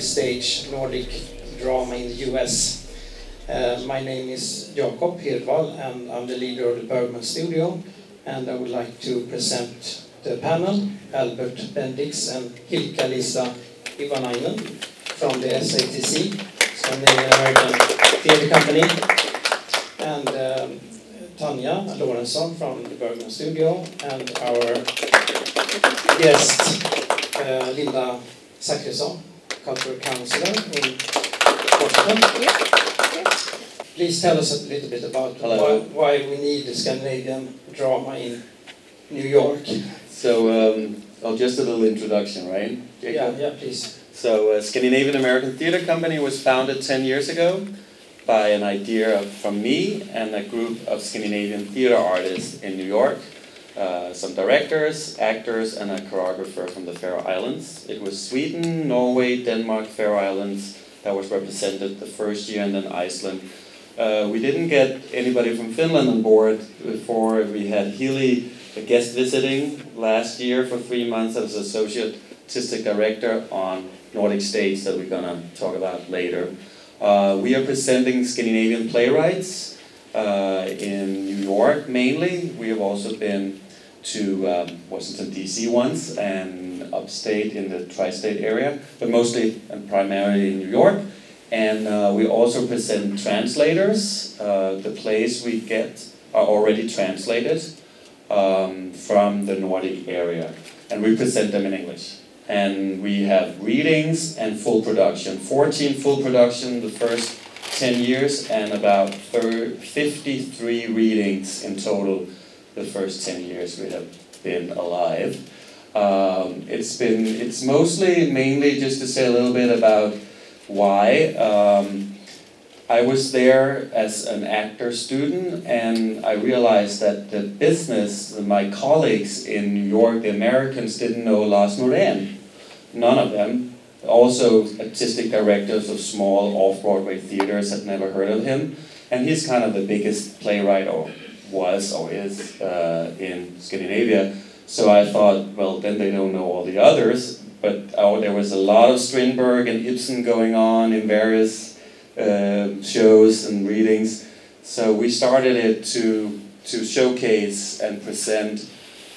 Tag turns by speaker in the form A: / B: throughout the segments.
A: Stage Nordic Drama in the US. Uh, my name is Jakob Hirdwall and I'm the leader of the Bergman Studio and I would like to present the panel Albert Bendix and Hilkka-Liisa Iivanainen from the SATC, Scandinavian American Theatre Company, and um, Lorentzon from the Bergman Studio, and our guest uh, Linda Zachrisson, Cultural Councillor in Washington. Please tell us a little bit about why, why, we need the Scandinavian drama in New York.
B: So, um, oh, just a little introduction, right?
A: Jacob? Yeah, yeah, please.
B: So, uh, Scandinavian American Theatre Company was founded 10 years ago by an idea from me and a group of Scandinavian theatre artists in New York. Uh, some directors, actors, and a choreographer from the Faroe Islands. It was Sweden, Norway, Denmark, Faroe Islands that was represented the first year, and then Iceland. Uh, we didn't get anybody from Finland on board before we had Hilly a guest visiting last year for three months as associate artistic director on Nordic Stage that we're going to talk about later. Uh, we are presenting Scandinavian playwrights uh, in New York mainly. We have also been to um, Washington D.C. once and upstate in the tri-state area, but mostly and primarily in New York. And uh, we also present translators. Uh, the plays we get are already translated um, from the Nordic area, and we present them in English. And we have readings and full production. 14 full production the first 10 years, and about 53 readings in total the first 10 years we have been alive. Um, it's been, it's mostly, mainly just to say a little bit about why. Um, I was there as an actor student, and I realized that the business, my colleagues in New York, the Americans, didn't know Lars Norén. None of them. Also, artistic directors of small off Broadway theaters had never heard of him. And he's kind of the biggest playwright, or was, or is, uh, in Scandinavia. So I thought, well, then they don't know all the others. But oh, there was a lot of Strindberg and Ibsen going on in various uh, shows and readings. So we started it to to showcase and present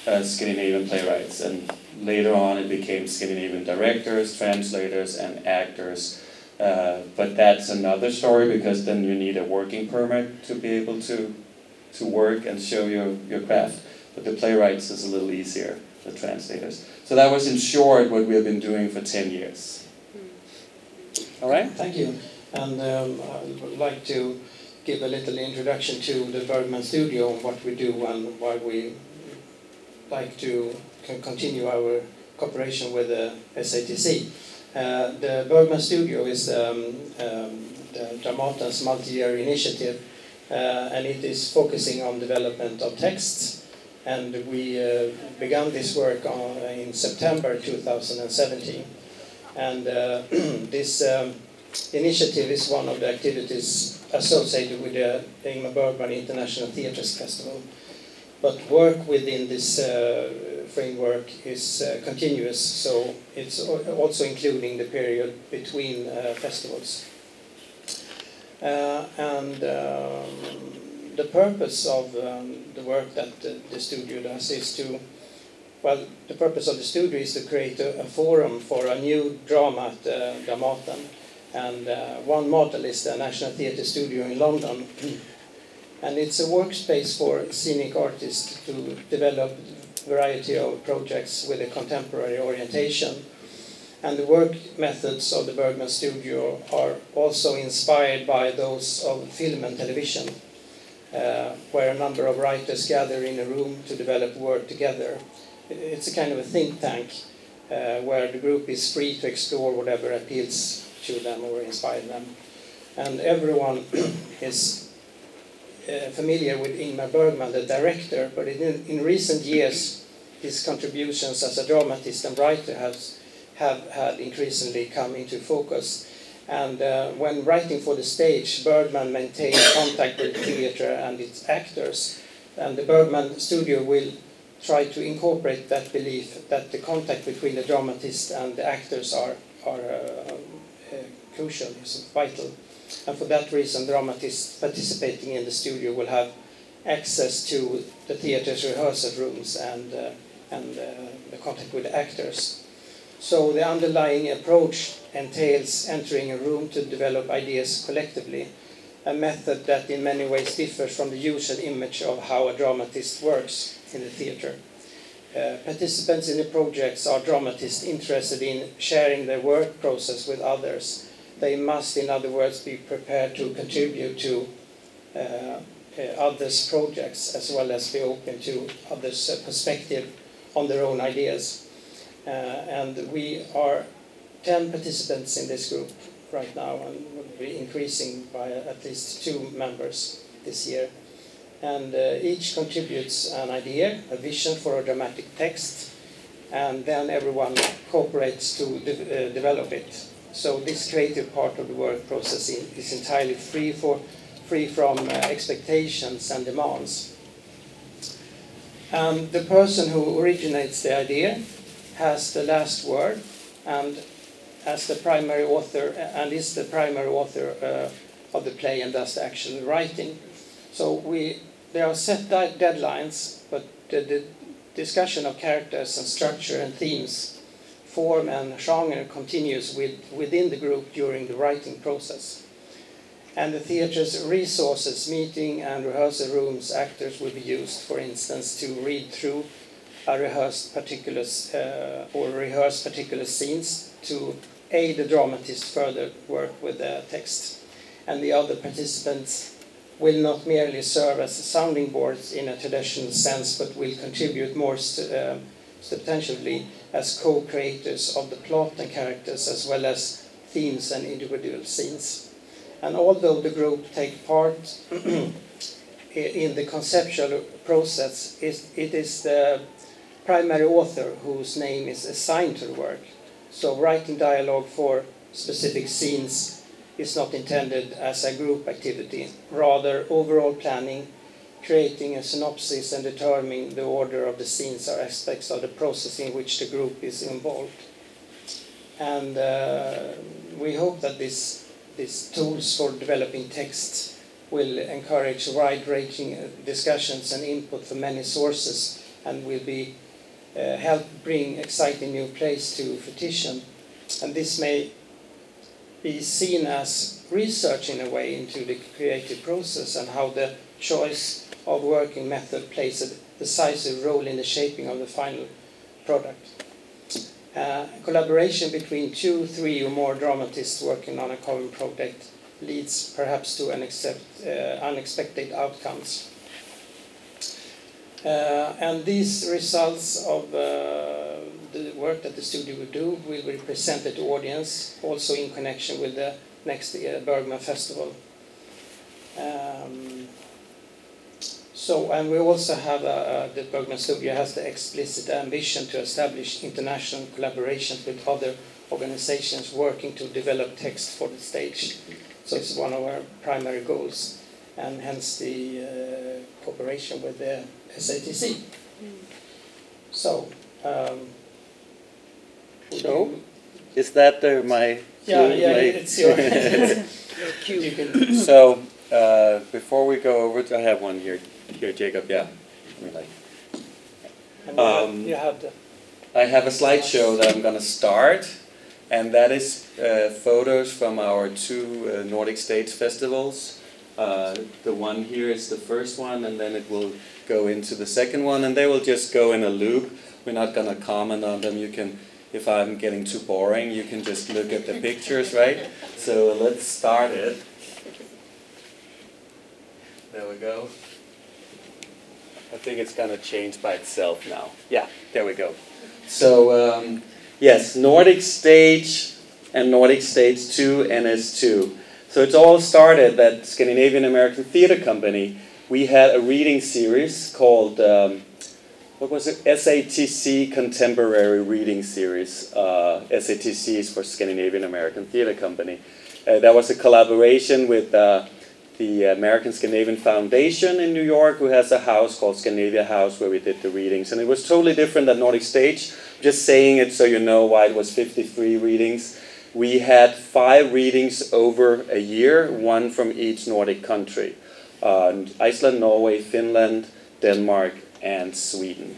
B: uh, Scandinavian playwrights, and later on it became Scandinavian directors, translators, and actors. Uh, but that's another story because then you need a working permit to be able to to work and show your, your craft. But the playwrights is a little easier, the translators. So that was in short what we have been doing for 10 years.
A: All right? Thank you. And um, I would like to give a little introduction to the Bergman Studio what we do and why we like to continue our cooperation with the SATC. Uh, the Bergman Studio is um, um, the Dramaten's multi-year initiative and it is focusing on development of texts and we uh, began this work on, in September 2017 and uh, this um, initiative is one of the activities associated with the Ingmar Bergman International Theatres Festival. But work within this uh, framework is uh, continuous, so it's also including the period between uh, festivals. Uh, and um, the purpose of um, the work that the, the, studio does is to, well, the purpose of the studio is to create a, a forum for a new drama at uh, Dramaten and uh, one model is the National Theatre Studio in London. and it's a workspace for scenic artists to develop a variety of projects with a contemporary orientation. And the work methods of the Bergman Studio are also inspired by those of film and television, uh, where a number of writers gather in a room to develop work together. It's a kind of a think tank uh, where the group is free to explore whatever appeals to them or inspire them. And everyone is uh, familiar with Ingmar Bergman, the director, but in, in recent years, his contributions as a dramatist and writer has, have had increasingly come into focus. And uh, when writing for the stage, Bergman maintained contact with the theatre and its actors. And the Bergman studio will try to incorporate that belief that the contact between the dramatist and the actors are are uh, uh, crucial, is vital. And for that reason, dramatists participating in the studio will have access to the theater's rehearsal rooms and, uh, and uh, the contact with the actors. So the underlying approach entails entering a room to develop ideas collectively, a method that in many ways differs from the usual image of how a dramatist works in the theater. Uh, participants in the projects are dramatists interested in sharing their work process with others. They must, in other words, be prepared to contribute to uh, uh, others' projects as well as be open to others' uh, perspective on their own ideas. Uh, and we are 10 participants in this group right now and we'll be increasing by at least two members this year and uh, each contributes an idea, a vision for a dramatic text, and then everyone cooperates to de uh, develop it. So this creative part of the work process is entirely free for free from uh, expectations and demands. And the person who originates the idea has the last word, and as the primary author, and is the primary author uh, of the play and does the actual writing. So we there are set deadlines, but the, the, discussion of characters and structure and themes, form and genre continues with, within the group during the writing process. And the theatre's resources, meeting and rehearsal rooms, actors will be used, for instance, to read through a rehearsed particular uh, or rehearse particular scenes to aid the dramatist further work with the text. And the other participants will not merely serve as sounding boards in a traditional sense, but will contribute more uh, substantially as co-creators of the plot and characters, as well as themes and individual scenes. And although the group take part in the conceptual process, it is the primary author whose name is assigned to the work. So writing dialogue for specific scenes is not intended as a group activity, rather overall planning, creating a synopsis and determining the order of the scenes are aspects of the process in which the group is involved. And uh, we hope that this, these tools for developing text will encourage wide-ranging discussions and input from many sources and will be uh, help bring exciting new plays to fruition. And this may be seen as research in a way into the creative process and how the choice of working method plays a decisive role in the shaping of the final product. Uh, collaboration between two, three, or more dramatists working on a common project leads perhaps to uh, unexpected outcomes. Uh, and these results of uh, the work that the studio will do will be presented to audience, also in connection with the next uh, Bergman Festival. Um, so, and we also have, the Bergman Studio has the explicit ambition to establish international collaborations with other organizations working to develop text for the stage. So it's one of our primary goals, and hence the uh, cooperation with the SATC. So, um,
B: no? Is that uh, my...
A: Yeah, yeah, my it's your,
B: cue. so, uh, before we go over to, I have one here, here, Jacob, yeah.
A: Um, you have the...
B: I have a slideshow that I'm going to start, and that is uh, photos from our two uh, Nordic States festivals. Uh, the one here is the first one, and then it will go into the second one, and they will just go in a loop. We're not going to comment on them. You can if I'm getting too boring, you can just look at the pictures, right? So let's start it. There we go. I think it's going to change by itself now. Yeah, there we go. So, um, yes, Nordic Stage and Nordic Stage 2 NS2. So it all started that Scandinavian American Theatre Company. We had a reading series called um, what was it? SATC Contemporary Reading Series. Uh, SATC is for Scandinavian American Theatre Company. Uh, that was a collaboration with uh, the American Scandinavian Foundation in New York, who has a house called Scandinavia House where we did the readings. And it was totally different than Nordic Stage. Just saying it so you know why it was 53 readings. We had five readings over a year, one from each Nordic country uh, Iceland, Norway, Finland, Denmark, and Sweden.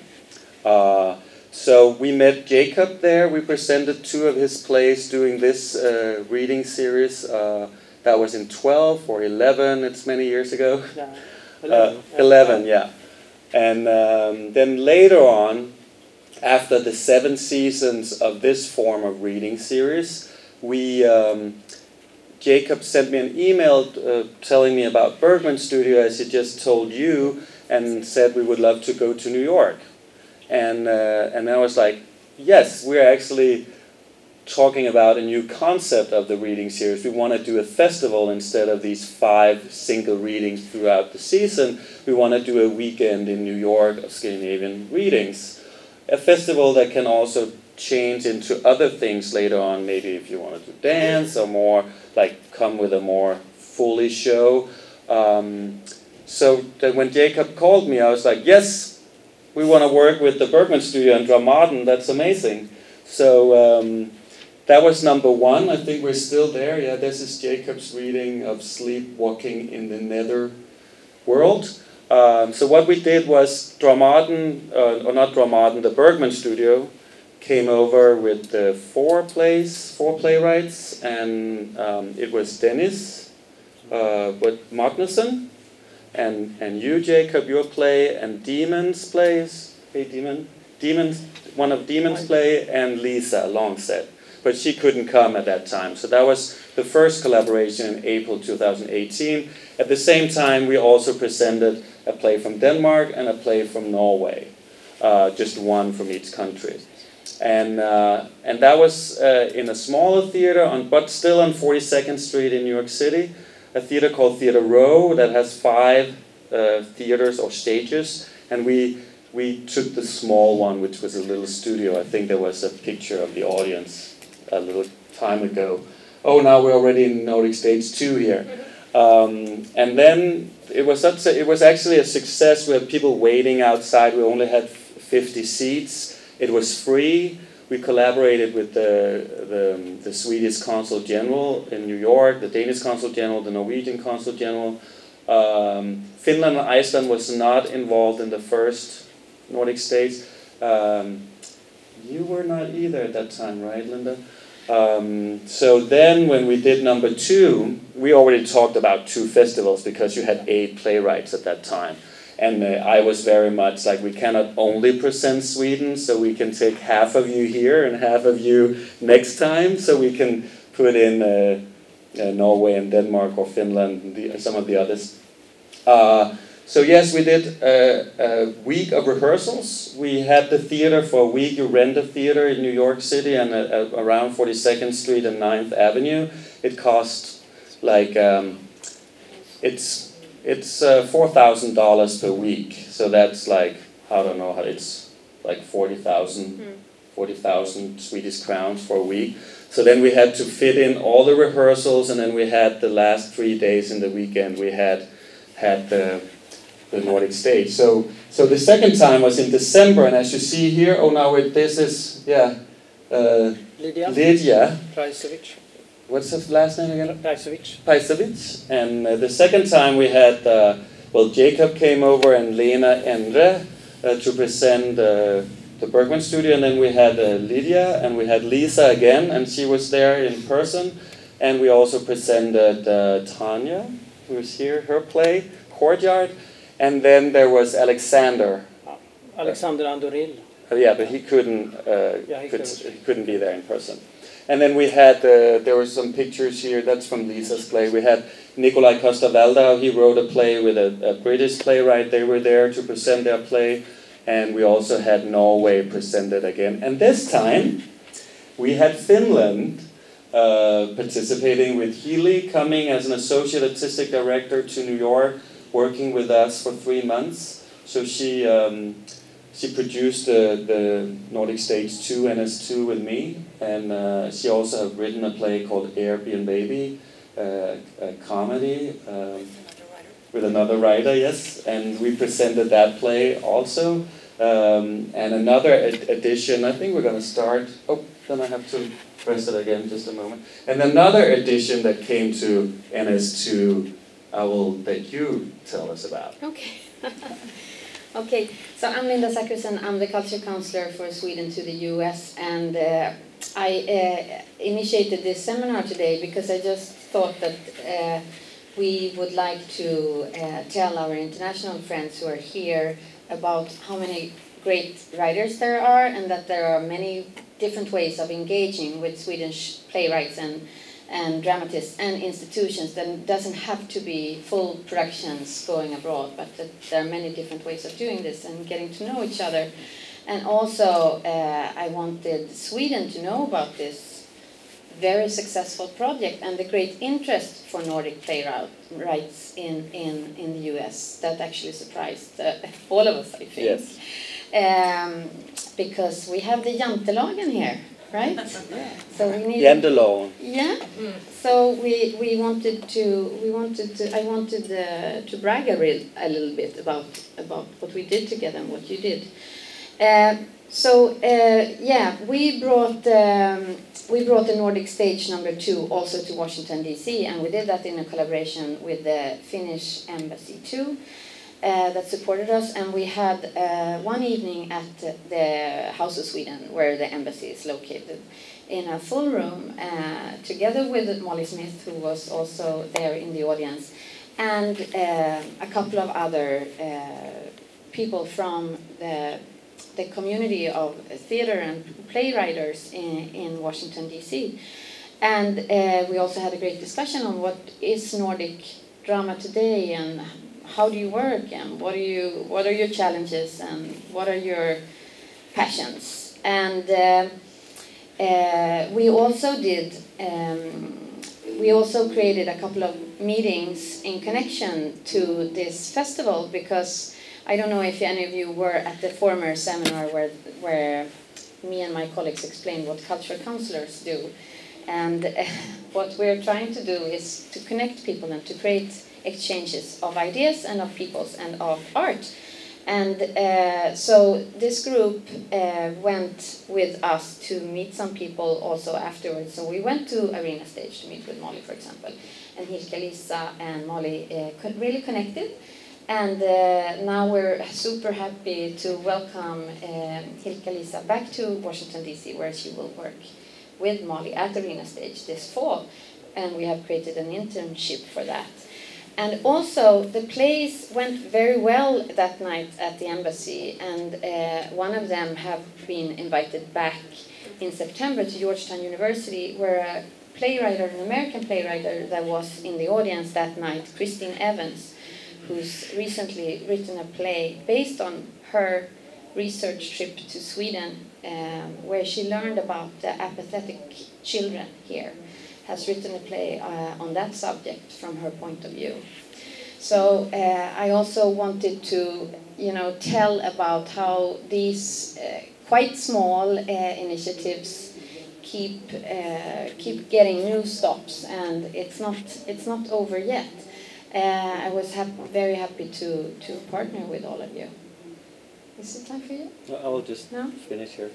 B: Uh, so we met Jacob there. We presented two of his plays doing this uh, reading series. Uh, that was in 12 or 11, it's many years ago.
A: Yeah. 11.
B: Uh, 11, yeah. And um, then later on, after the seven seasons of this form of reading series, we um, Jacob sent me an email uh, telling me about Bergman Studio, as he just told you, and said we would love to go to New York. And, uh, and I was like, yes, we're actually talking about a new concept of the reading series. We want to do a festival instead of these five single readings throughout the season. We want to do a weekend in New York of Scandinavian readings. A festival that can also change into other things later on, maybe if you want to do dance or more, like come with a more fully show. Um, so that when Jacob called me, I was like, yes, we want to work with the Bergman Studio and Dramaten. That's amazing. So um, that was number one. I think we're still there. Yeah, this is Jacob's reading of Sleepwalking in the Nether World. Um, so what we did was Dramaten, uh, or not Dramaten, the Bergman Studio came over with the four plays, four playwrights, and um, it was Dennis uh, with Magnusson, and and you, Jacob, your play, and Demons plays. Hey, Demon, Demons, one of Demons play, and Lisa Langseth, but she couldn't come at that time. So that was the first collaboration in April 2018. At the same time, we also presented a play from Denmark and a play from Norway, uh, just one from each country and uh, and that was uh, in a smaller theater on, but still on 42nd Street in New York City, a theater called Theater Row that has five uh, theaters or stages, and we we took the small one, which was a little studio. I think there was a picture of the audience a little time ago. Oh, now we're already in Nordic Stage Two here, um, and then it was such a, it was actually a success. We had people waiting outside. We only had 50 seats it was free. We collaborated with the, the, the Swedish Consul General in New York, the Danish Consul General, the Norwegian Consul General. Um, Finland and Iceland was not involved in the first Nordic states. Um, you were not either at that time, right, Linda? Um, so then, when we did number two, we already talked about two festivals because you had eight playwrights at that time. And uh, I was very much like, we cannot only present Sweden, so we can take half of you here and half of you next time, so we can put in uh, uh, Norway and Denmark or Finland, the, some of the others. Uh, so yes, we did a, a, week of rehearsals. We had the theater for a week. You rent a theater in New York City and uh, uh, around 42nd Street and 9th Avenue. It cost like um, it's it's uh, four thousand dollars per week. So that's like I don't know how it's like 40,000 mm. 40, Swedish crowns for a week. So then we had to fit in all the rehearsals, and then we had the last three days in the weekend. We had had the the Nordic stage. So so the second time was in December, and as you see here, oh now it, this is yeah, uh,
A: Lydia.
B: Lydia
A: what's
B: his last name again?
A: Pajsovic.
B: Pajsovic. And uh, the second time we had, uh, well, Jacob came over and Lena Endre uh, to present uh, the Bergman studio. And then we had uh, Lydia and we had Lisa again, and she was there in person. And we also presented uh, Tanya, who's here, her play, Courtyard. And then there was Alexander.
A: Alexander Andoril.
B: yeah, but he couldn't, yeah, he, could, couldn't. he couldn't be there in person. And then we had, uh, there were some pictures here, that's from Lisa's play. We had Nikolai Coster-Waldau, he wrote a play with a, a, British playwright. They were there to present their play. And we also had Norway presented again. And this time, we had Finland uh, participating with Hilly, coming as an associate artistic director to New York, working with us for three months. So she um, she produced uh, the Nordic Stage 2 NS2 with me, and uh, she also has written a play called Airbnb, uh, a comedy um, with another writer, yes, and we presented that play also. Um, and another ed- edition, I think we're going to start. Oh, then I have to press it again just a moment. And another addition that came to NS2, I will let you tell us about.
C: Okay. okay, so I'm Linda Zachrisson. I'm the culture counselor for Sweden to the US, and uh, I uh, initiated this seminar today because I just thought that uh, we would like to uh, tell our international friends who are here about how many great writers there are and that there are many different ways of engaging with Swedish playwrights and, and dramatists and institutions that doesn't have to be full productions going abroad, but that there are many different ways of doing this and getting to know each other. And also, uh, I wanted Sweden to know about this very successful project and the great interest for Nordic playwrights in, in, in the US that actually surprised uh, all of us, I think.
B: Yes.
C: Um, because we have the Jantelagen here, right? so we need
B: Jantelov.
C: Yeah. So we, we wanted to we wanted to I wanted uh, to brag a, real, a little bit about about what we did together and what you did. Uh, so uh, yeah, we brought um, we brought the Nordic Stage number two also to Washington D.C. and we did that in a collaboration with the Finnish Embassy too. Uh, that supported us, and we had uh, one evening at the House of Sweden, where the embassy is located, in a full room, uh, together with Molly Smith, who was also there in the audience, and uh, a couple of other people from the the community of theater and playwriters in, in Washington, D.C. And uh, we also had a great discussion on what is Nordic drama today and how do you work and what are you what are your challenges and what are your passions and uh, uh, we also did um, we also created a couple of meetings in connection to this festival because I don't know if any of you were at the former seminar where where me and my colleagues explained what cultural counselors do and what we're trying to do is to connect people and to create exchanges of ideas and of peoples and of art. And uh, so this group uh, went with us to meet some people also afterwards. So we went to Arena Stage to meet with Molly, for example. And Hilkka-Liisa and Molly uh, really connected. And uh, now we're super happy to welcome um, Hilkka-Liisa back to Washington, D.C., where she will work with Molly at Arena Stage this fall. And we have created an internship for that. And also, the plays went very well that night at the embassy, and uh, one of them have been invited back in September to Georgetown University, where a playwright, an American playwright that was in the audience that night, Christine Evans, who's recently written a play based on her research trip to Sweden, um, where she learned about the apathetic children here has written a play uh, on that subject from her point of view. So uh, I also wanted to, you know, tell about how these uh, quite small uh, initiatives keep uh, keep getting new stops, and it's not it's not over yet. Uh, I was hap very happy to to partner with all of you. Is it time for you?
B: I will just
C: No?
B: finish here.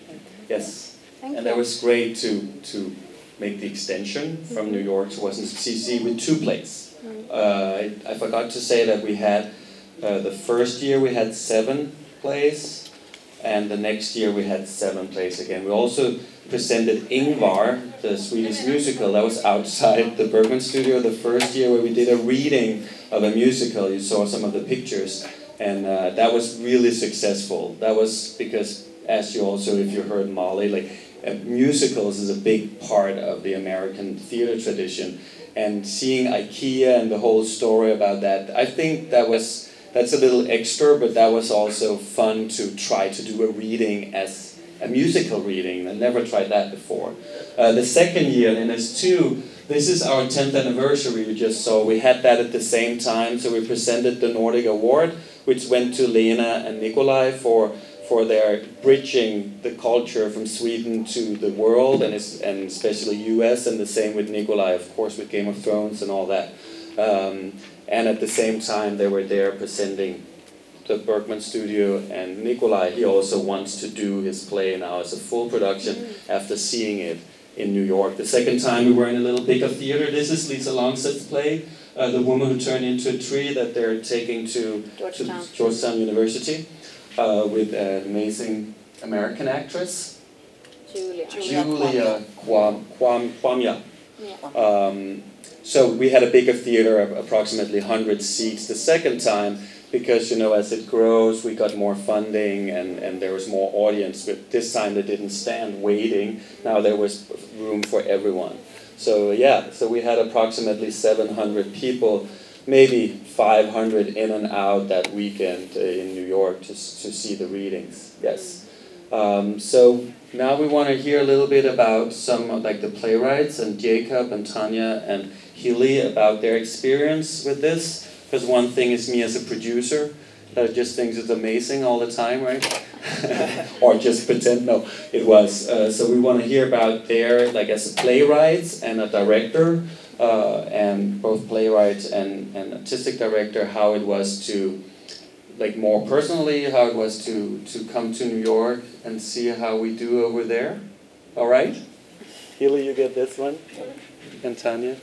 B: Yes.
C: Thank
B: And
C: you.
B: that was great to to make the extension from New York to Washington DC with two plays. Uh, I, I forgot to say that we had uh, the first year we had seven plays, and the next year we had seven plays again. We also presented Ingvar, the Swedish musical, that was outside the Bergman studio the first year where we did a reading of a musical. You saw some of the pictures, and uh, that was really successful. That was because, as you also, if you heard Molly, like uh, musicals is a big part of the American theater tradition, and seeing IKEA and the whole story about that, I think that was that's a little extra, but that was also fun to try to do a reading as a musical reading. I never tried that before. Uh, the second year, and there's two. This is our 10th anniversary we just saw. We had that at the same time, so we presented the Nordic Award, which went to Lena and Nikolai for for their bridging the culture from Sweden to the world and, and especially US, and the same with Nikolai, of course, with Game of Thrones and all that. Um, and at the same time, they were there presenting the Bergman studio, and Nikolai, he also wants to do his play now as a full production after seeing it in New York. The second time we were in a little bigger theater. This is Lisa Langseth's play, uh, The Woman Who Turned Into a Tree, that they're taking to
C: Georgetown.
B: to Georgetown University uh, with an amazing American actress,
C: Julia.
B: Julia Kwam, Kwam, Kwamya.
C: Yeah.
B: Um, so we had a bigger theater, of approximately 100 seats the second time, because you know as it grows we got more funding and, and there was more audience. But this time they didn't stand waiting. Now there was room for everyone. So yeah, so we had approximately 700 people, maybe 500 in and out that weekend uh, in New York to, to see the readings. Yes. Um, so now we want to hear a little bit about some like the playwrights and Jacob and Tanya and Hilly about their experience with this. Because one thing is me as a producer that just thinks it's amazing all the time, right? or just pretend. No, it was. Uh, so we want to hear about their like as a playwright and a director, uh, and both playwright and, and artistic director, how it was to like more personally how it was to to come to New York and see how we do over there. All right, Hilly, you get this one, and Tanya.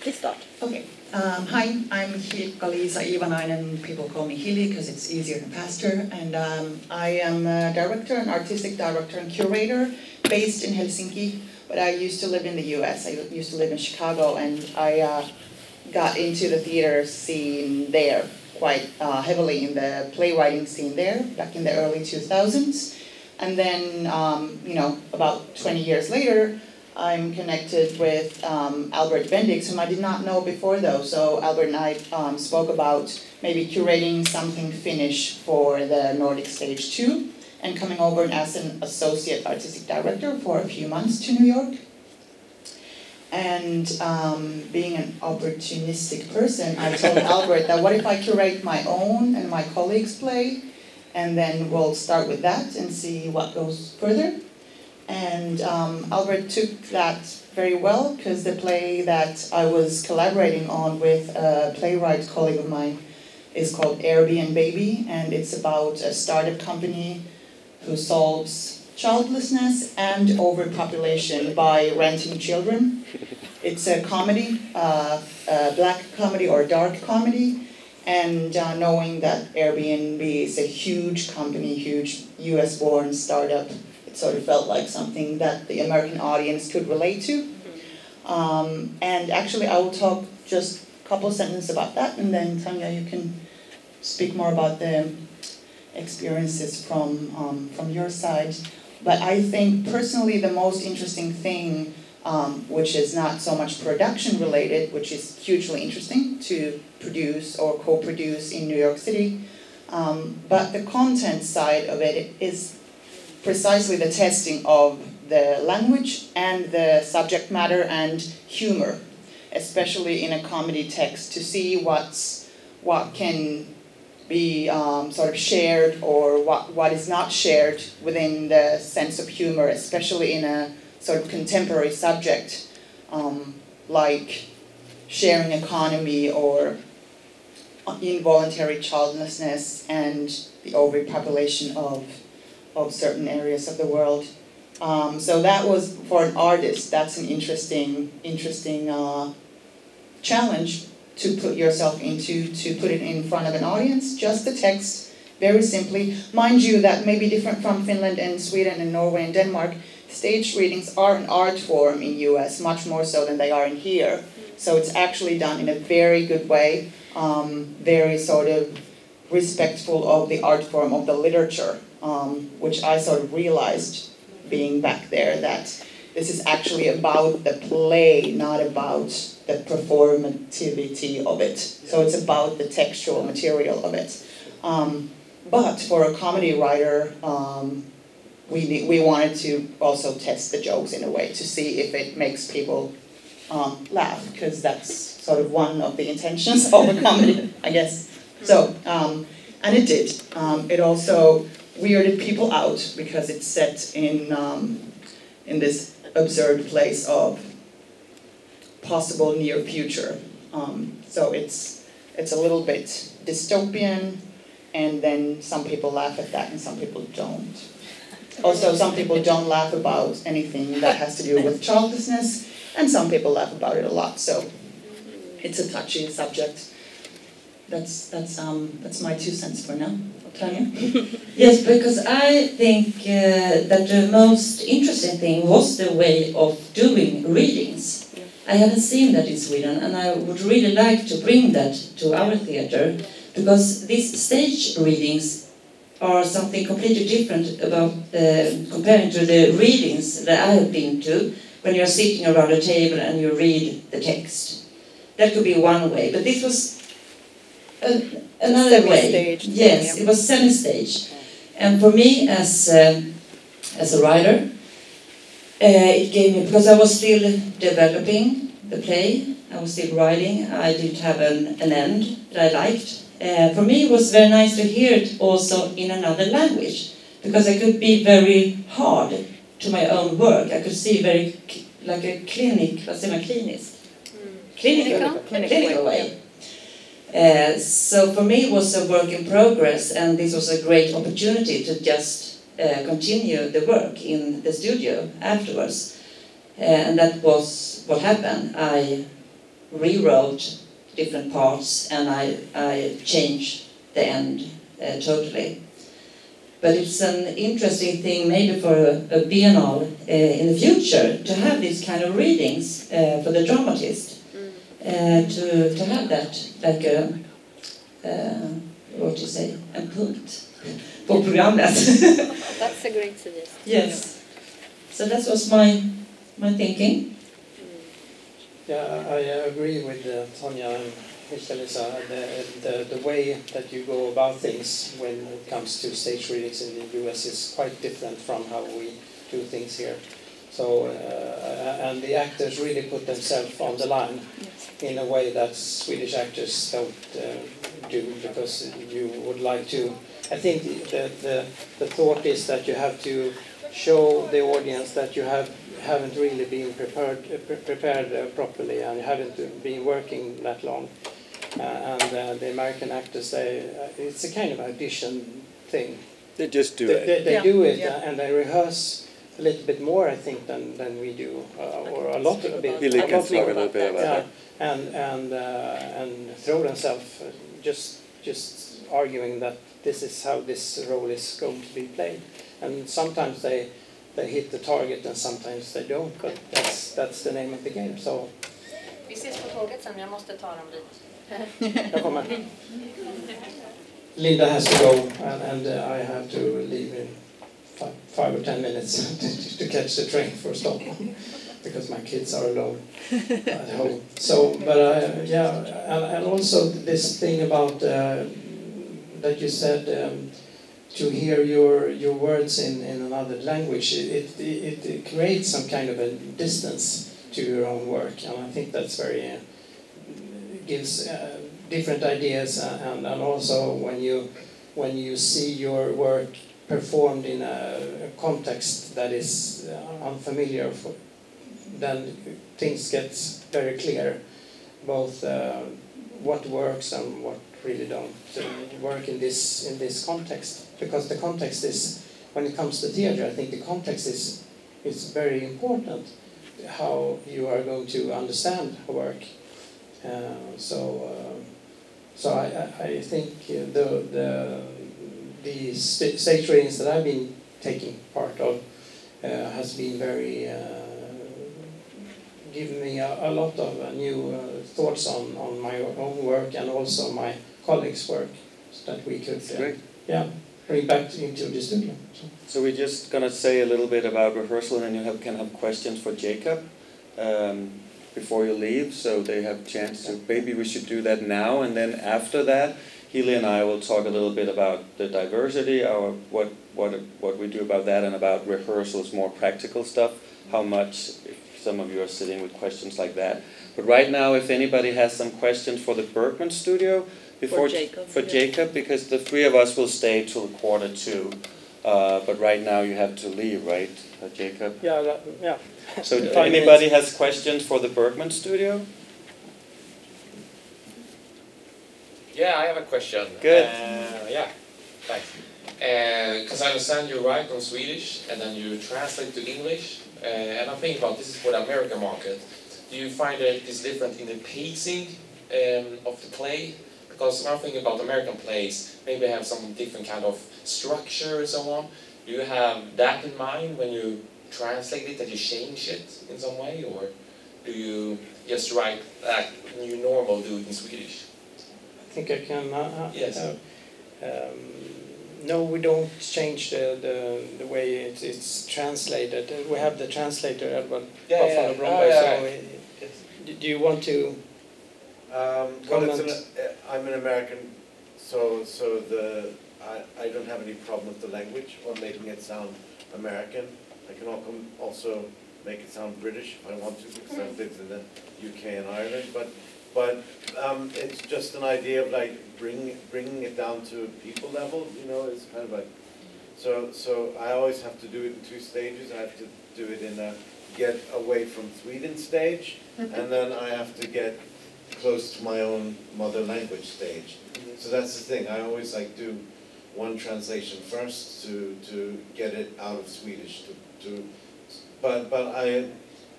D: Please start.
E: Okay. Um, hi, I'm Hilkka-Liisa Iivanainen. People call me Hilly because it's easier and faster. And um, I am a director, an artistic director and curator based in Helsinki. But I used to live in the US. I used to live in Chicago and I uh, got into the theater scene there quite uh, heavily in the playwriting scene there back in the early 2000s. And then, um, you know, about 20 years later, I'm connected with um, Albert Bendix, whom I did not know before though. So Albert and I um, spoke about maybe curating something Finnish for the Nordic Stage 2 and coming over as an associate artistic director for a few months to New York. And um, being an opportunistic person, I told Albert that what if I curate my own and my colleagues' play, and then we'll start with that and see what goes further. And um, Albert took that very well because the play that I was collaborating on with a playwright colleague of mine is called Airbnb Baby, and it's about a startup company who solves childlessness and overpopulation by renting children. It's a comedy, uh, a black comedy or dark comedy, and uh, knowing that Airbnb is a huge company, huge US born startup, sort of felt like something that the American audience could relate to. Um, and actually, I will talk just a couple sentences about that, and then Tanya, you can speak more about the experiences from, um, from your side. But I think personally, the most interesting thing, um, which is not so much production related, which is hugely interesting to produce or co produce in New York City, um, but the content side of it is precisely the testing of the language and the subject matter and humor, especially in a comedy text, to see what's what can be um, sort of shared or what, what is not shared within the sense of humor, especially in a sort of contemporary subject um, like sharing economy or involuntary childlessness and the overpopulation of, of certain areas of the world. Um, so that was for an artist. That's an interesting, interesting uh, challenge to put yourself into, to put it in front of an audience. Just the text, very simply. Mind you, that may be different from Finland and Sweden and Norway and Denmark. Stage readings are an art form in U.S. much more so than they are in here. So it's actually done in a very good way, um, very sort of respectful of the art form of the literature, um, which I sort of realized being back there that this is actually about the play, not about the performativity of it. So it's about the textual material of it. Um, but for a comedy writer, um, we, we wanted to also test the jokes in a way to see if it makes people um, laugh, because that's sort of one of the intentions of a comedy, I guess. So, um, and it did. Um, it also weirded people out because it's set in um, in this absurd place of possible near future. Um, so it's it's a little bit dystopian, and then some people laugh at that and some people don't. Also, some people don't laugh about anything that has to do with childlessness, and some people laugh about it a lot. So it's a touchy subject. That's that's um that's my two cents for now. Tanya.
D: Yes, because I think uh, that the most interesting thing was the way of doing readings. I haven't seen that in Sweden, and I would really like to bring that to our theatre because these stage readings are something completely different about uh, comparing to the readings that I have been to when you're sitting around a table and you read the text. That could be one way, but this was a, another way. Yes,
F: yeah.
D: it was semi-stage, and for me as um as a writer, uh, it gave me because I was still developing the play. I was still writing. I didn't have an, an end that I liked. Uh, for me, it was very nice to hear it also in another language because I could be very hard to my own work. I could see very like a clinic, vad säger man, kliniskt? Clinical,
C: Clinical?
D: clinical way. Uh, so for me, it was a work in progress, and this was a great opportunity to just uh, continue the work in the studio afterwards. Uh, and that was what happened. I rewrote different parts and I, I changed the end uh, totally. But it's an interesting thing, maybe for a, a biennale in the future, to have these kind of readings for the dramatist. Uh, to, to have that like a, uh, what do you say, en punkt på programmet.
C: That's a great suggestion.
D: yes. So that was my, my thinking.
A: Yeah, I uh, agree with uh, Tanya and Michelisa. The, the, the way that you go about things when it comes to stage readings in the US is quite different from how we do things here. So, uh, and the actors really put themselves on the line in a way that Swedish actors don't uh, do because you would like to. I think the, the, the thought is that you have to show the audience that you have haven't really been prepared uh, pre- prepared uh, properly and you haven't been working that long. Uh, and uh, the American actors, they, uh, it's a kind of audition thing.
G: They just do
A: they,
G: it.
A: They, they
F: Yeah.
A: do it
F: Yeah.
A: uh, and they rehearse a little bit more, I think, than, than we do, uh, or a lot a bit.
G: Billy
A: a
G: can
A: lot
G: talk a little bit about
A: Yeah,
G: that.
A: And and uh, and throw themselves uh, just just arguing that this is how this role is going to be played, and sometimes they they hit the target and sometimes they don't, but that's that's the name of the game. So
H: Vi ses på tåget sen, jag måste ta dem dit.
A: jag kommer. Linda has to go, and, and uh, I have to leave in five, five or ten minutes to, to catch the train for Stockholm because my kids are alone at home. So, but uh, yeah, and, and also this thing about uh, that you said um, to hear your your words in, in another language, it, it, it creates some kind of a distance to your own work, and I think that's very uh, gives uh, different ideas, uh, and, and also when you when you see your work performed in a, a context that is uh, unfamiliar, for, then things get very clear, both uh, what works and what really don't work in this in this context. Because the context is, when it comes to theatre, I think the context is is very important. How you are going to understand a work. Uh, so, uh, so I, I- think the the the stage readings that I've been taking part of uh, has been very uh, given me a, a lot of uh, new uh, thoughts on, on my own work and also my colleagues' work so that we could uh, yeah bring back into the studio. So.
B: So we're just gonna say a little bit about rehearsal, and then you have, can have questions for Jacob um, before you leave, so they have chance to. Maybe we should do that now, and then after that, Hilly and I will talk a little bit about the diversity, our what what what we do about that, and about rehearsals, more practical stuff. How much, if some of you are sitting with questions like that. But right now, if anybody has some questions for the Bergman Studio, before
F: Jacob,
B: for
F: yeah.
B: Jacob, because the three of us will stay till quarter two. Uh, but right now you have to leave, right, uh, Jacob?
A: Yeah, that, yeah.
B: So if anybody has questions for the Bergman studio?
F: Yeah, I have a question.
B: Good.
F: Uh, yeah, thanks. Because I understand you write on Swedish and then you translate to English. Uh, and I'm thinking about this is for the American market. Do you find that it's different in the pacing um, of the play? Because when I'm thinking about American plays, maybe they have some different kind of structure and so on. Do you have that in mind when you translate it, that you change it in some way? Or do you just write like you normal do it in Swedish?
A: I think I can, uh, uh,
F: Yes.
A: uh, um, no, we don't change the, the, the way it's, it's translated. Uh, We have the translator, Edward
F: Yeah,
A: Buffalo
F: yeah.
A: Bromberg,
F: Oh, yeah.
A: so do- do you want to,
G: Um, well, it's an, uh, I'm an American, so, so the, I, I don't have any problem with the language or making it sound American. I can al- also make it sound British if I want to, because I've lived in the UK and Ireland, but, but, um, it's just an idea of like bringing, bringing it down to a people level, you know, it's kind of like, so, so I always have to do it in two stages, I have to do it in a get away from Sweden stage, and then I have to get close to my own mother language stage. So that's the thing, I always like do one translation first to, to get it out of Swedish to, to, but, but I,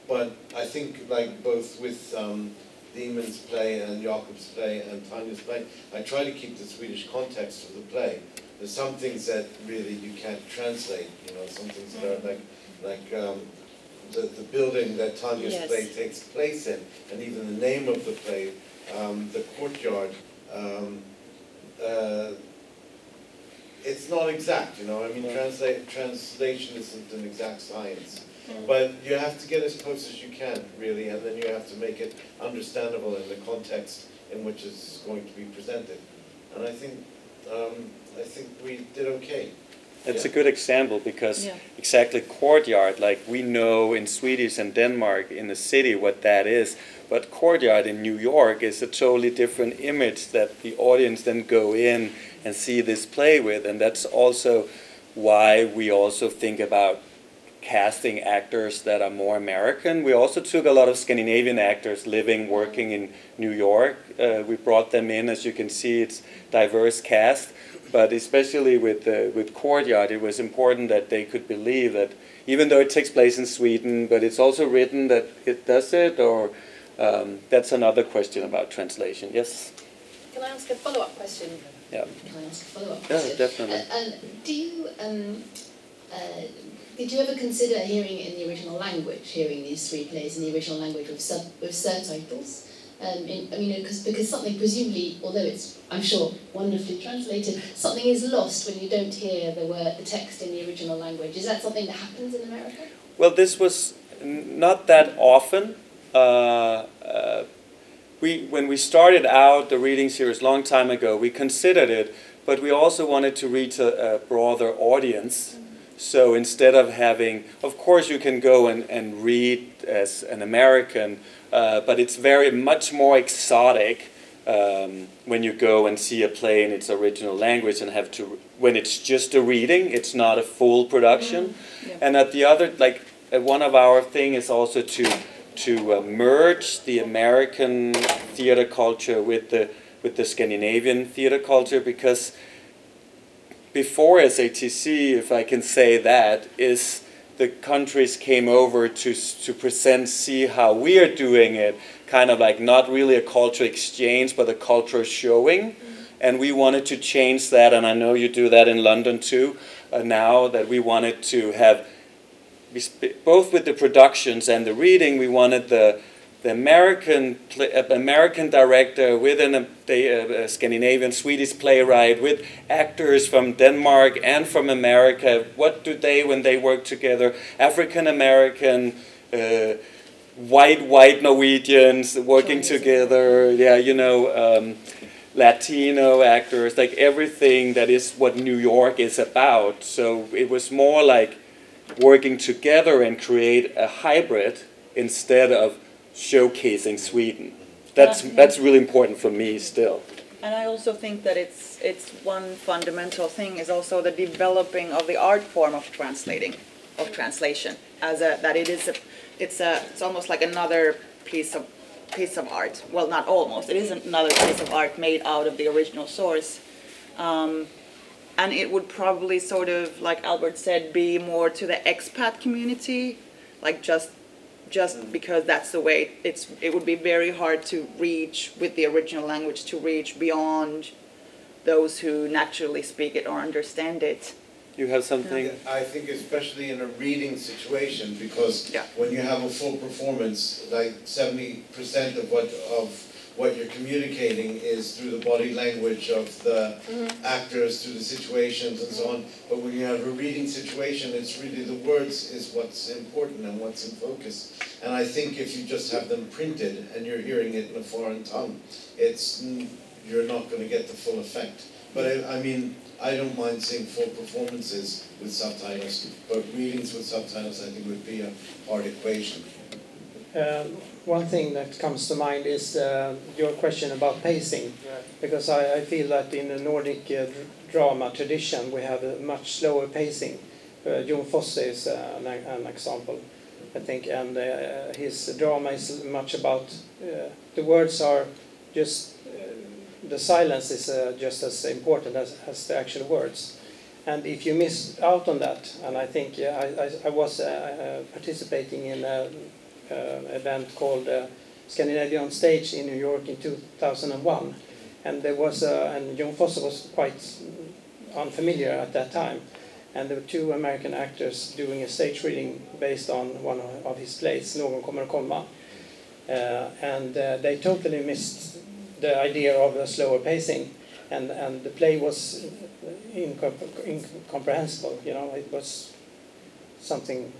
G: but I think like both with, um, Demon's play and Jakob's play and Tanya's play, I try to keep the Swedish context of the play. There's some things that really you can't translate, you know, some things that are like, like, um, the, the building that Tanya's
D: Yes.
G: play takes place in, and even the name of the play, um, the courtyard, um, uh, it's not exact, you know, I mean, translate, translation isn't an exact science. But you have to get as close as you can, really, and then you have to make it understandable in the context in which it's going to be presented. And I think, um, I think we did okay.
B: It's a good example because
D: Yeah.
B: exactly courtyard, like we know in Swedish and Denmark in the city what that is, but courtyard in New York is a totally different image that the audience then go in and see this play with, and that's also why we also think about casting actors that are more American. We also took a lot of Scandinavian actors living, working in New York. Uh, we brought them in, as you can see, it's diverse cast. But especially with uh, with Courtyard, it was important that they could believe that even though it takes place in Sweden, but it's also written that it does it, or um, that's another question about translation. Yes.
I: Can I ask a follow-up question?
B: Yeah.
I: Can I ask a follow-up question?
B: Yeah, definitely.
I: Uh, and do you, um, uh, did you ever consider hearing it in the original language, hearing these three plays in the original language with sub with subtitles? Um, in, I mean, because because something presumably, although it's I'm sure wonderfully translated, something is lost when you don't hear the word the text in the original language. Is that something that happens in America?
B: Well, this was not that often. Uh, uh, we, when we started out the reading series long time ago, we considered it, but we also wanted to reach a, a broader audience. So instead of having, of course, you can go and, and read as an American, uh, but it's very much more exotic um, when you go and see a play in its original language and have to, when it's just a reading, it's not a full production.
D: Yeah.
B: And at the other, like uh, one of our thing is also to to uh, merge the American theater culture with the with the Scandinavian theater culture because before SATC, if I can say that, is the countries came over to to present, see how we are doing it, kind of like not really a culture exchange, but a culture showing. And we wanted to change that, and I know you do that in London too. Uh, now that we wanted to have both with the productions and the reading, we wanted the the American uh, American director with an, uh, the, uh, Scandinavian Swedish playwright with actors from Denmark and from America. What do they when they work together? African American. Uh, White, white Norwegians working
I: Chinese.
B: together, yeah, you know, um, Latino actors, like everything that is what New York is about. So it was more like working together and create a hybrid instead of showcasing Sweden. That's
J: Yeah.
B: that's really important for me still.
J: And I also think that it's it's one fundamental thing is also the developing of the art form of translating, of translation, as a that it is a it's a it's almost like another piece of
K: piece of art. Well, not almost. It is another piece of art made out of the original source. Um, and it would probably sort of, like Albert said, be more to the expat community, like just just because that's the way it's it would be very hard to reach with the original language to reach beyond those who naturally speak it or understand it.
B: You have something?
G: I think especially in a reading situation, because
K: Yeah.
G: when you have a full performance, like seventy percent of what, of what you're communicating is through the body language of the actors, through the situations and so on. But when you have a reading situation, it's really the words is what's important and what's in focus. And I think if you just have them printed and you're hearing it in a foreign tongue, it's, mm, you're not gonna get the full effect. But I, I mean, I don't mind seeing full performances with subtitles, but readings with subtitles I think would be a hard equation.
A: Um, One thing that comes to mind is uh, your question about pacing, because I, I feel that in the Nordic uh, drama tradition we have a much slower pacing. Uh, Jon Fosse is uh, an, an example, I think, and uh, his drama is much about uh, the words are just uh, the silence is uh, just as important as, as the actual words. And if you miss out on that, and I think uh, I, I, I was uh, uh, participating in a uh, event called uh, Scandinavian Stage in New York in 2001, and there was uh, and Jon Fosse was quite unfamiliar at that time, and there were two American actors doing a stage reading based on one of- his plays, Någon kommer komma, uh, and uh, they totally missed the idea of a slower pacing, and and the play was incom- incomprehensible. You know, it was something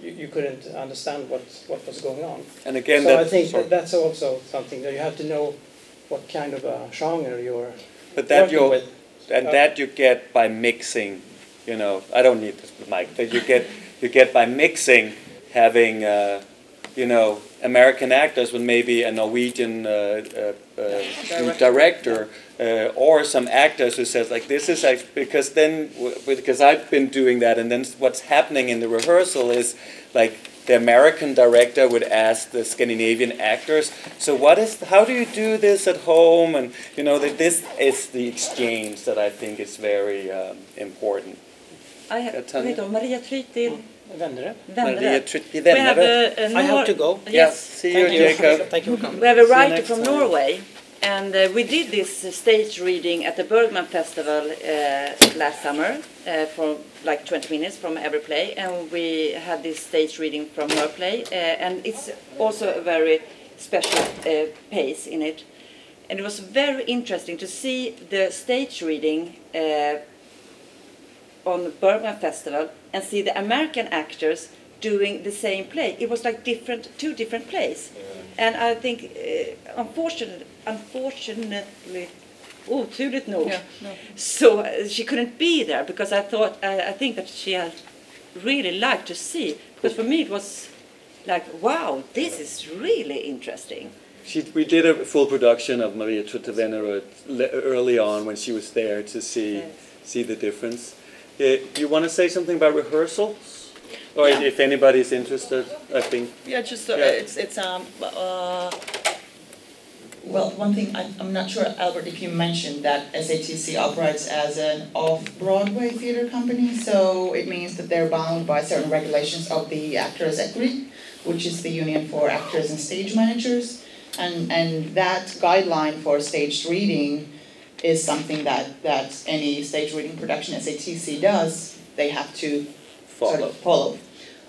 A: you, you couldn't understand what, what was going on.
B: And again,
A: so I think
B: sorry.
A: that that's also something that you have to know what kind of a genre you're
B: but that
A: working
B: you
A: with.
B: and
A: Uh,
B: that you get by mixing. You know, I don't need this mic, but you get you get by mixing, having uh, you know American actors with maybe a Norwegian uh, uh, uh, director. Uh, or some actors who says like this is like because then w- because I've been doing that and then what's happening in the rehearsal is like the American director would ask the Scandinavian actors so what is how do you do this at home and you know that this is the exchange that I think is very um, important
D: I have,
B: Yeah,
D: Maria Tryti,
A: Vendere.
D: Vendere.
B: Maria Tryti
D: We have
B: Vennerød.
D: a, a
A: I have to go.
B: yeah
D: Yes.
B: see
A: Thank
B: you
A: you.
B: Jacob
A: Thank you for coming.
D: We have a writer from
B: time.
D: Norway, and uh, we did this stage reading at the Bergman Festival uh, last summer uh, for like 20 minutes from every play, and we had this stage reading from her play, uh, and it's also a very special uh, pace in it. And it was very interesting to see the stage reading on the Bergman Festival and see the American actors doing the same play. It was like different, two different plays. And I think, uh, unfortunately, unfortunately, oturligt nog,
K: Yeah, no.
D: so uh, she couldn't be there because I thought, I, I think that she had really liked to see. Because for me it was like, wow, this is really interesting.
B: She, we did a full production of Maria Tryti Vennerød le- early on when she was there to see
D: Yes.
B: see the difference. Uh, do you want to say something about rehearsals, or
D: Yeah.
B: if anybody's interested? I think
K: Yeah, just uh,
B: Yeah.
K: it's it's um uh,
E: Well, one thing, I- I'm not sure, Albert, if you mentioned that SATC operates as an off-Broadway theater company, so it means that they're bound by certain regulations of the Actors Equity, which is the union for actors and stage managers. And, and that guideline for staged reading is something that, that any stage reading production SATC does, they have to sort
B: follow.
E: of follow.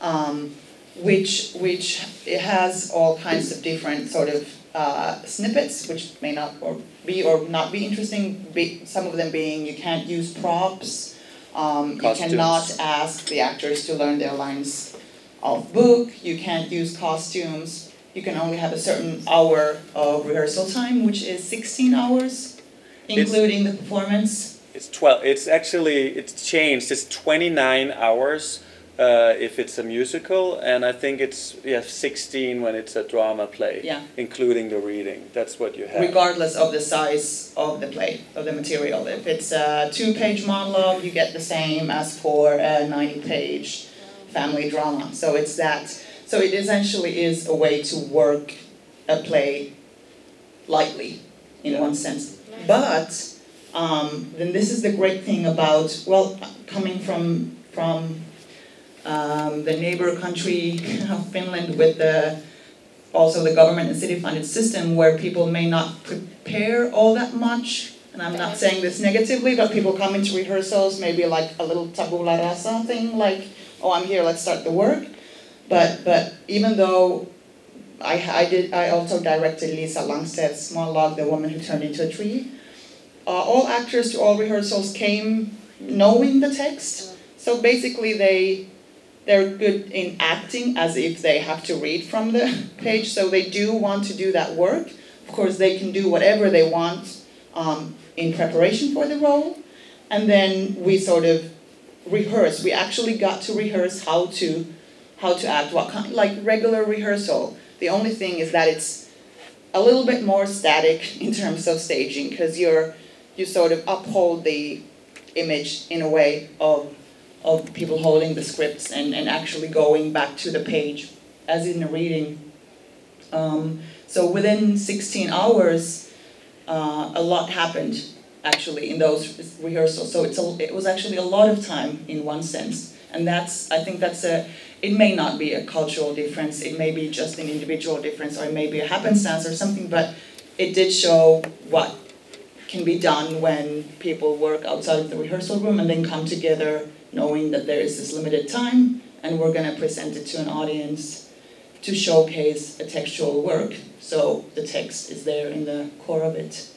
E: Um, which, which it has all kinds of different sort of uh, snippets, which may not or be or not be interesting. Be, some of them being you can't use props. Um, you cannot ask the actors to learn their lines off book. You can't use costumes. You can only have a certain hour of rehearsal time, which is 16 hours, including the performance.
B: It's twelve. It's actually it's changed. It's twenty nine hours uh, if it's a musical, and I think it's yeah sixteen when it's a drama play,
E: Yeah.
B: including the reading. That's what you have.
E: regardless of the size of the play, of the material. If it's a two-page monologue, you get the same as for a ninety-page family drama. So it's that, so it essentially is a way to work a play lightly, in one sense. But um, then this is the great thing about well, coming from from um, the neighbor country of Finland with the also the government and city funded system where people may not prepare all that much. And I'm not saying this negatively, but people come into rehearsals maybe like a little tabula rasa thing, like, oh, I'm here, let's start the work. But but even though I, I did I also directed Lisa Langseth's monologue, The Woman Who Turned into a Tree. Uh, all actors to all rehearsals came knowing the text. So basically they they're good in acting as if they have to read from the page, so they do want to do that work. Of course, they can do whatever they want um, in preparation for the role, and then we sort of rehearse. We actually got to rehearse how to how to act, what kind, like regular rehearsal. The only thing is that it's a little bit more static in terms of staging because you're you sort of uphold the image in a way of of people holding the scripts and, and actually going back to the page as in a reading. Um, so within 16 hours, uh, a lot happened actually in those rehearsals. So it's a, it was actually a lot of time in one sense. And that's, I think that's a, it may not be a cultural difference, it may be just an individual difference, or it may be a happenstance or something, but it did show what can be done when people work outside of the rehearsal room and then come together knowing that there is this limited time and we're going to present it to an audience to showcase a textual work. So the text is there in the core of it.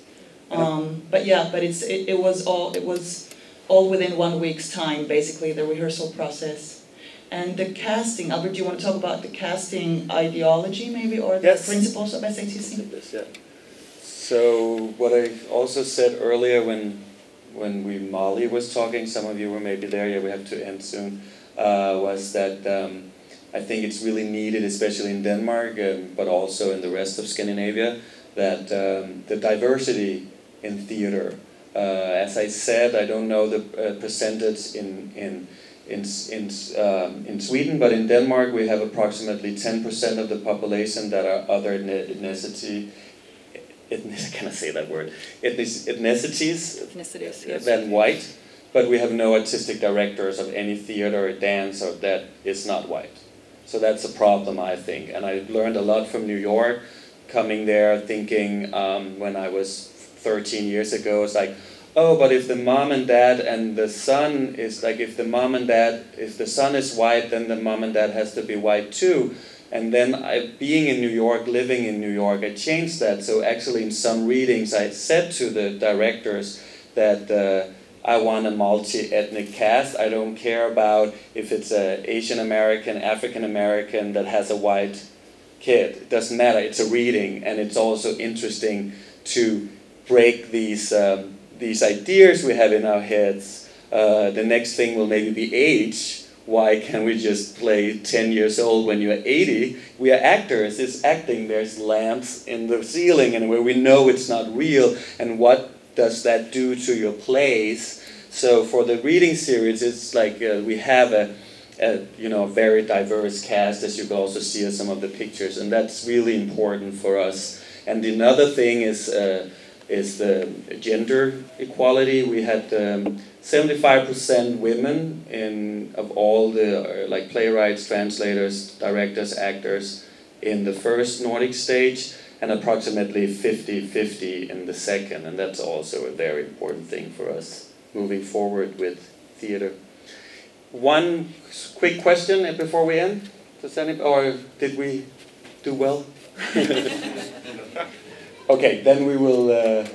E: Um, but yeah, but it's it, it was all it was all within one week's time, basically the rehearsal process. And the casting, Albert, do you want to talk about the casting ideology maybe or the
B: yes.
E: principles of SATC?
B: Yes, yeah. So what I also said earlier when when we Molly was talking, some of you were maybe there. Yeah, we have to end soon. Uh, was that um, I think it's really needed, especially in Denmark, um, but also in the rest of Scandinavia, that um, the diversity in theater. Uh, as I said, I don't know the uh, percentage in in in in, um, in Sweden, but in Denmark we have approximately ten percent of the population that are other ethnicity ethnic, can I say that word? Ethnic, ethnicities,
J: ethnicities yes.
B: than white, but we have no artistic directors of any theater or dance or that is not white. So that's a problem, I think. And I learned a lot from New York, coming there, thinking um, when I was 13 years ago, it's like, oh, but if the mom and dad and the son is like, if the mom and dad, if the son is white, then the mom and dad has to be white too. And then I, being in New York, living in New York, I changed that. So actually, in some readings, I said to the directors that uh, I want a multi-ethnic cast. I don't care about if it's a Asian American, African American that has a white kid. It doesn't matter. It's a reading, and it's also interesting to break these um, these ideas we have in our heads. Uh, the next thing will maybe be age why can't we just play 10 years old when you're 80? We are actors, it's acting, there's lamps in the ceiling and where we know it's not real, and what does that do to your plays? So for the reading series, it's like uh, we have a, a, you know, very diverse cast, as you can also see in some of the pictures, and that's really important for us. And another thing is, uh, is the gender equality. We had um, 75% women in of all the uh, like playwrights, translators, directors, actors in the first Nordic stage and approximately 50-50 in the second and that's also a very important thing for us moving forward with theater. One quick question before we end. Does any or did we do well? Okay, then we will uh,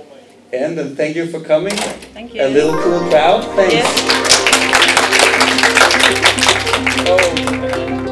B: end and thank you for coming.
J: Thank you.
B: A little cool crowd. Thanks.
J: Yes. Oh.